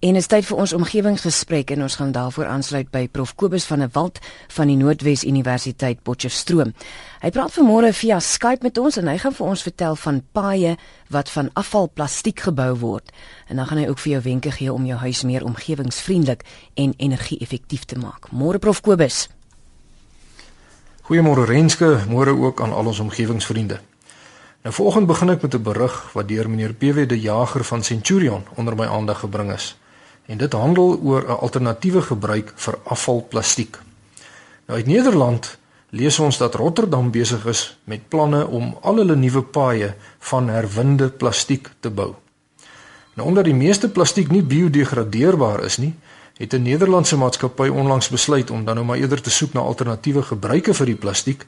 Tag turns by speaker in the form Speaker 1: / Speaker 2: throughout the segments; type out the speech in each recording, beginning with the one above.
Speaker 1: En is tyd vir ons omgewingsgesprek en ons gaan daarvoor aansluit by Prof Kobus van der Walt van die Noordwes Universiteit Potchefstroom. Hy praat vanmôre via Skype met ons en hy gaan vir ons vertel van paaie wat van afvalplastiek gebou word. En dan gaan hy ook vir jou wenke gee om jou huis meer omgewingsvriendelik en energie-effektief te maak. Môre Prof Kobus.
Speaker 2: Goeiemôre Renske, môre ook aan al ons omgewingsvriende. Nou vanoggend begin ek met 'n berig wat deur meneer PW de Jager van Centurion onder my aandag gebring is en dit handel oor 'n alternatiewe gebruik vir afvalplastiek. Nou uit Nederland lees ons dat Rotterdam besig is met planne om al hulle nuwe paaie van herwinde plastiek te bou. Nou omdat die meeste plastiek nie biodegradeerbaar is nie, het 'n Nederlandse maatskappy onlangs besluit om dan nou maar eerder te soek na alternatiewe gebruike vir die plastiek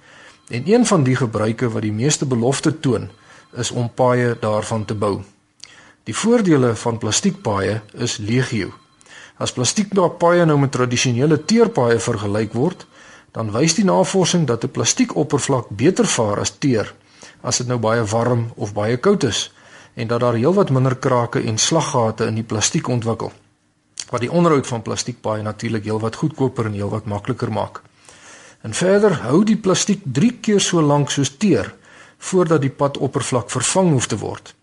Speaker 2: en een van die gebruike wat die meeste belofte toon, is om paaie daarvan te bou. Die voordele van plastiekpaaie is legio. As plastiekpaaie nou met tradisionele teerpaaie vergelyk word, dan wys die navorsing dat 'n plastiekoppervlak beter vaar as teer as dit nou baie warm of baie koud is en dat daar heelwat minder krake en slaggate in die plastiek ontwikkel. Wat die onderhoud van plastiekpaaie natuurlik heelwat goedkoper en heelwat makliker maak. En verder hou die plastiek 3 keer so lank soos teer voordat die padoppervlak vervang hoef te word.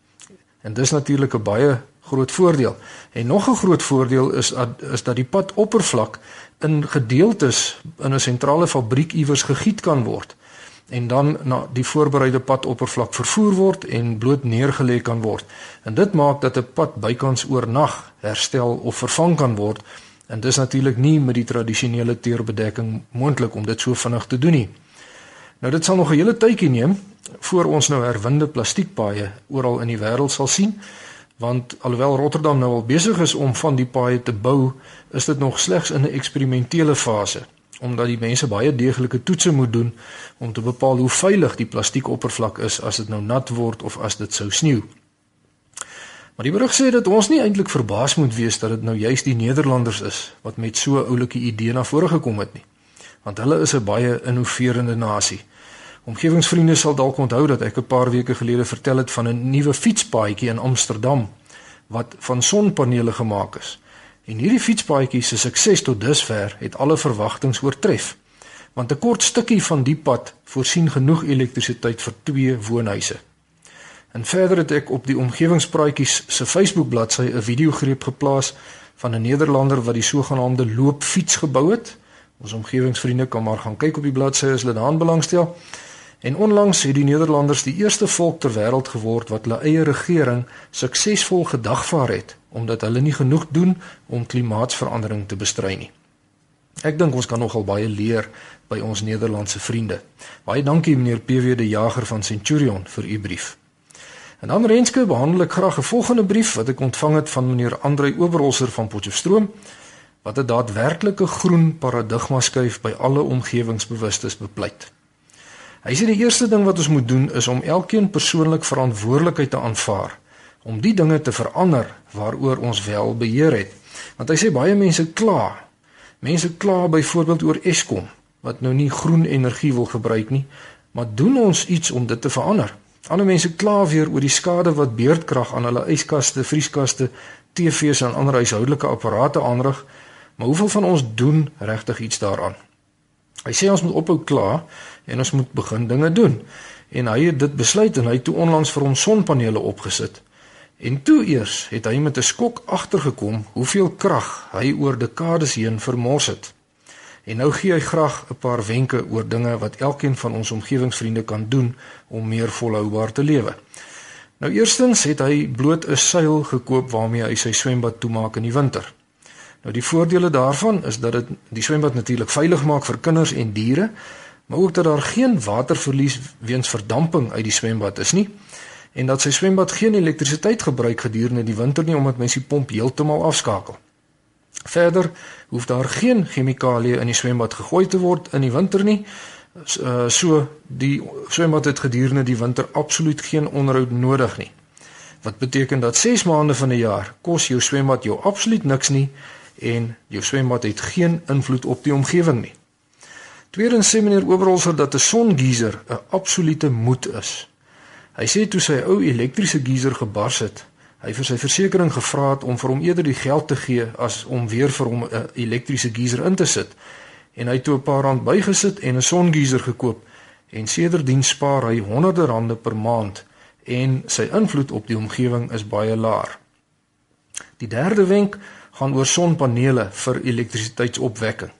Speaker 2: En dis natuurlik 'n baie groot voordeel. En nog 'n groot voordeel is is dat die padoppervlak in gedeeltes in 'n sentrale fabriek iewers gegiet kan word en dan na die voorbereide padoppervlak vervoer word en bloot neergelê kan word. En dit maak dat 'n pad bykans oornag herstel of vervang kan word. En dis natuurlik nie met die tradisionele teerbedekking moontlik om dit so vinnig te doen nie. Nou dit sal nog 'n hele tydjie neem voor ons nou herwinde plastiekpaaie oral in die wêreld sal sien want alhoewel Rotterdam nou al besig is om van die paaie te bou is dit nog slegs in 'n eksperimentele fase omdat die mense baie deeglike toetse moet doen om te bepaal hoe veilig die plastiekoppervlak is as dit nou nat word of as dit sou sneeu. Maar die berig sê dat ons nie eintlik verbaas moet wees dat dit nou juist die Nederlanders is wat met so 'n oulike idee na vore gekom het nie. Want hulle is 'n baie innoverende nasie. Omgewingsvriende sal dalk onthou dat ek 'n paar weke gelede vertel het van 'n nuwe fietspaadjie in Amsterdam wat van sonpanele gemaak is. En hierdie fietspaadjie se sukses tot dusver het alle verwagtinge oortref. Want 'n kort stukkie van die pad voorsien genoeg elektrisiteit vir twee woonhuise. En verder het ek op die omgewingspraatjies se Facebook bladsy 'n video greep geplaas van 'n Nederlander wat die sogenaamde loopfiets gebou het. Ons omgewingsvriende kan maar gaan kyk op die bladsy as hulle daaraan belangstel. En onlangs het die Nederlanders die eerste volk ter wêreld geword wat hulle eie regering suksesvol gedagvaar het omdat hulle nie genoeg doen om klimaatsverandering te bestry nie. Ek dink ons kan nogal baie leer by ons Nederlandse vriende. Baie dankie meneer PW de Jager van Centurion vir u brief. En dan Renske behandel ek graag 'n volgende brief wat ek ontvang het van meneer Andrei Oberholzer van Potchefstroom wat 'n daadwerklike groen paradigma skuif by alle omgewingsbewustes bepleit. Hy sê die eerste ding wat ons moet doen is om elkeen persoonlik verantwoordelikheid te aanvaar om die dinge te verander waaroor ons wel beheer het. Want hy sê baie mense kla. Mense kla byvoorbeeld oor Eskom wat nou nie groen energie wil gebruik nie, maar doen ons iets om dit te verander? Ander mense kla weer oor die skade wat beurtkrag aan hulle yskaste, vrieskaste, TV's en ander huishoudelike apparate aanrig, maar hoeveel van ons doen regtig iets daaraan? Hy sê ons moet ophou kla en ons moet begin dinge doen. En hy het dit besluit en hy het toe onlangs vir hom sonpanele opgesit. En toe eers het hy met 'n skok agtergekom hoeveel krag hy oor dekades heen vermors het. En nou gee hy graag 'n paar wenke oor dinge wat elkeen van ons omgewingsvriende kan doen om meer volhoubaar te lewe. Nou eerstens het hy bloot 'n seil gekoop waarmee hy sy swembad toemaak in die winter. Nou die voordele daarvan is dat dit die swembad natuurlik veilig maak vir kinders en diere, maar ook dat daar geen waterverlies weens verdamping uit die swembad is nie en dat sy swembad geen elektrisiteit gebruik gedurende die winter nie omdat mens die pomp heeltemal afskakel. Verder hoef daar geen chemikalieë in die swembad gegooi te word in die winter nie. So die swembad het gedurende die winter absoluut geen onderhoud nodig nie. Wat beteken dat 6 maande van 'n jaar kos jou swembad jou absoluut niks nie en jou swembad het geen invloed op die omgewing nie. Tweedens sê meneer Oberholzer dat 'n songeyser 'n absolute moet is. Hy sê toe sy ou elektriese geyser gebars het, hy vir sy versekerings gevra het om vir hom eerder die geld te gee as om weer vir hom 'n elektriese geyser in te sit. En hy het toe 'n paar rand bygesit en 'n songeyser gekoop en sedertdien spaar hy honderde rande per maand en sy invloed op die omgewing is baie laag. Die derde wenk gaan oor sonpanele vir elektrisiteitsopwekking.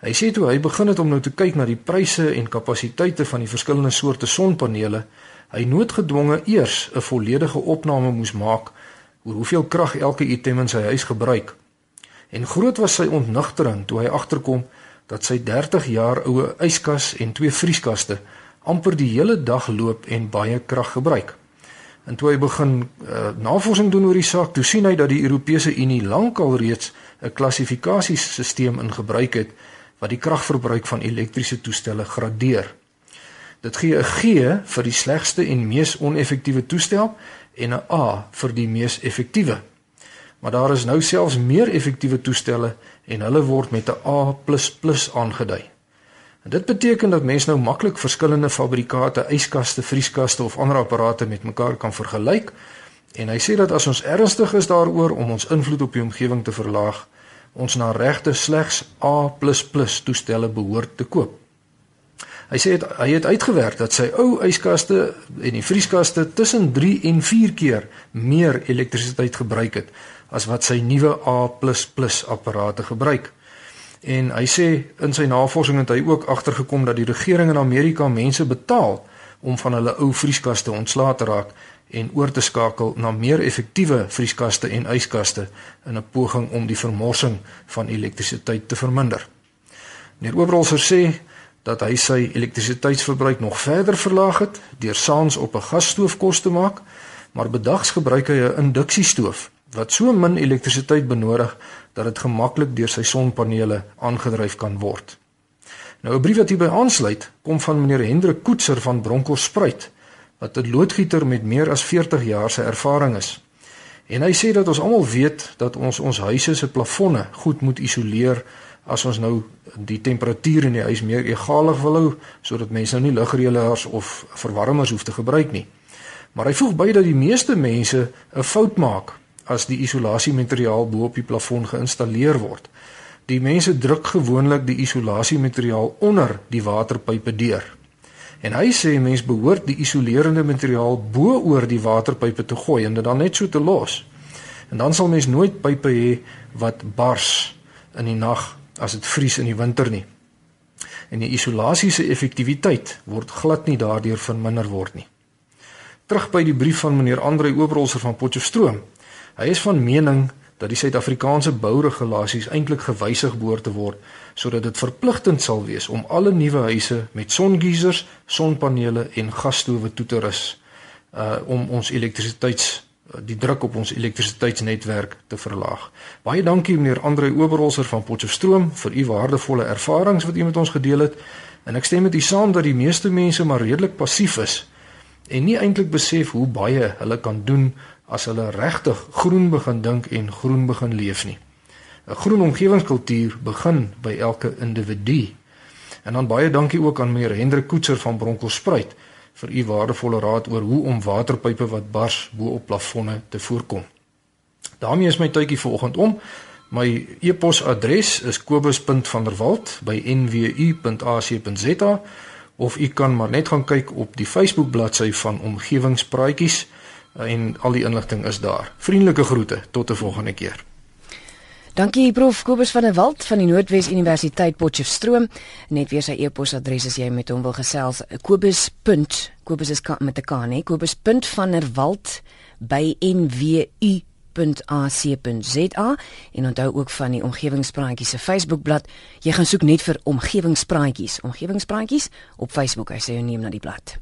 Speaker 2: Hy sê toe hy begin het om nou te kyk na die pryse en kapasiteite van die verskillende soorte sonpanele, hy noodgedwonge eers 'n volledige opname moes maak oor hoeveel krag elke item in sy huis gebruik. En groot was sy ontnugtering toe hy agterkom dat sy 30 jaar oue yskas en twee vrieskaste amper die hele dag loop en baie krag gebruik. En toe hy begin uh, navorsing doen oor die saak, toe sien hy dat die Europese Unie lankal reeds 'n klassifikasiesisteem in gebruik het wat die kragverbruik van elektriese toestelle gradeer. Dit gee 'n G vir die slegste en mees oneffektiewe toestel en 'n A vir die mees effektiewe. Maar daar is nou selfs meer effektiewe toestelle en hulle word met 'n A++ aangedui. En dit beteken dat mense nou maklik verskillende fabrikate, yskaste, vrieskaste of ander apparate met mekaar kan vergelyk. En hy sê dat as ons ernstig is daaroor om ons invloed op die omgewing te verlaag, ons na regte slegs A++ toestelle behoort te koop. Hy sê het, hy het uitgewerk dat sy ou yskaste en die vrieskaste tussen 3 en 4 keer meer elektrisiteit gebruik het as wat sy nuwe A++ apparate gebruik. En hy sê in sy navorsing het hy ook agtergekom dat die regering in Amerika mense betaal om van hulle ou vrieskaste ontslae te raak en oor te skakel na meer effektiewe vrieskaste en yskaste in 'n poging om die vermorsing van elektrisiteit te verminder. Meneer Oberholzer sê dat hy sy elektrisiteitsverbruik nog verder verlaag het deur saans op 'n gasstoof kos te maak, maar bedags gebruik hy 'n induksiestoof wat so min elektrisiteit benodig dat dit gemaklik deur sy sonpanele aangedryf kan word. Nou 'n brief wat hierby aansluit, kom van meneer Hendrik Koetser van Bronkhorstspruit wat 'n loodgieter met meer as 40 jaar se ervaring is. En hy sê dat ons almal weet dat ons ons huise se plafonne goed moet isoleer as ons nou die temperatuur in die huis meer egalig wil hou sodat mense nou nie lugreëlers of verwarmers hoef te gebruik nie. Maar hy voeg by dat die meeste mense 'n fout maak as die isolasiemateriaal bo op die plafon geïnstalleer word. Die mense druk gewoonlik die isolasiemateriaal onder die waterpype deur. En hy sê mense behoort die isolerende materiaal bo oor die waterpype te gooi en dit dan net so te los. En dan sal mens nooit pype hê wat bars in die nag as dit vries in die winter nie. En die isolasie se effektiwiteit word glad nie daardeur verminder word nie. Terug by die brief van meneer Andre Oberholzer van Potchefstroom. Hy is van mening dat die Suid-Afrikaanse bouregulasies eintlik gewysig behoort te word sodat dit verpligtend sal wees om alle nuwe huise met songeisers, sonpanele en gasstowe toe te rus uh om ons elektrisiteits die druk op ons elektrisiteitsnetwerk te verlaag. Baie dankie meneer Andre Oberholzer van Potchefstroom vir u waardevolle ervarings wat u met ons gedeel het. En ek stem met u saam dat die meeste mense maar redelik passief is en nie eintlik besef hoe baie hulle kan doen as hulle regtig groen begin dink en groen begin leef nie. 'n Groen omgewingskultuur begin by elke individu. En dan baie dankie ook aan meneer Hendrik Koetser van Bronkhorstspruit vir u waardevolle raad oor hoe om waterpype wat bars bo op plafonne te voorkom. daarmee is my tydjie vanoggend om. My e-posadres is kobus.vanderwalt@nwu.ac.za of u kan maar net gaan kyk op die Facebook bladsy van Omgewingspraatjies en al die inligting is daar. Vriendelike groete tot 'n volgende keer.
Speaker 1: Dankie Prof Kobus van der Walt van die Noordwes Universiteit Potchefstroom. Net weer sy e-posadres as jy met hom wil gesels. Kobus. Kobus is met 'n K, nee. Kobus.vanderwalt@nwu.ac.za en onthou ook van die Omgewingspraatjies se Facebookblad. Jy gaan soek net vir Omgewingspraatjies, Omgewingspraatjies op Facebook. Hy sê jy neem na die blad.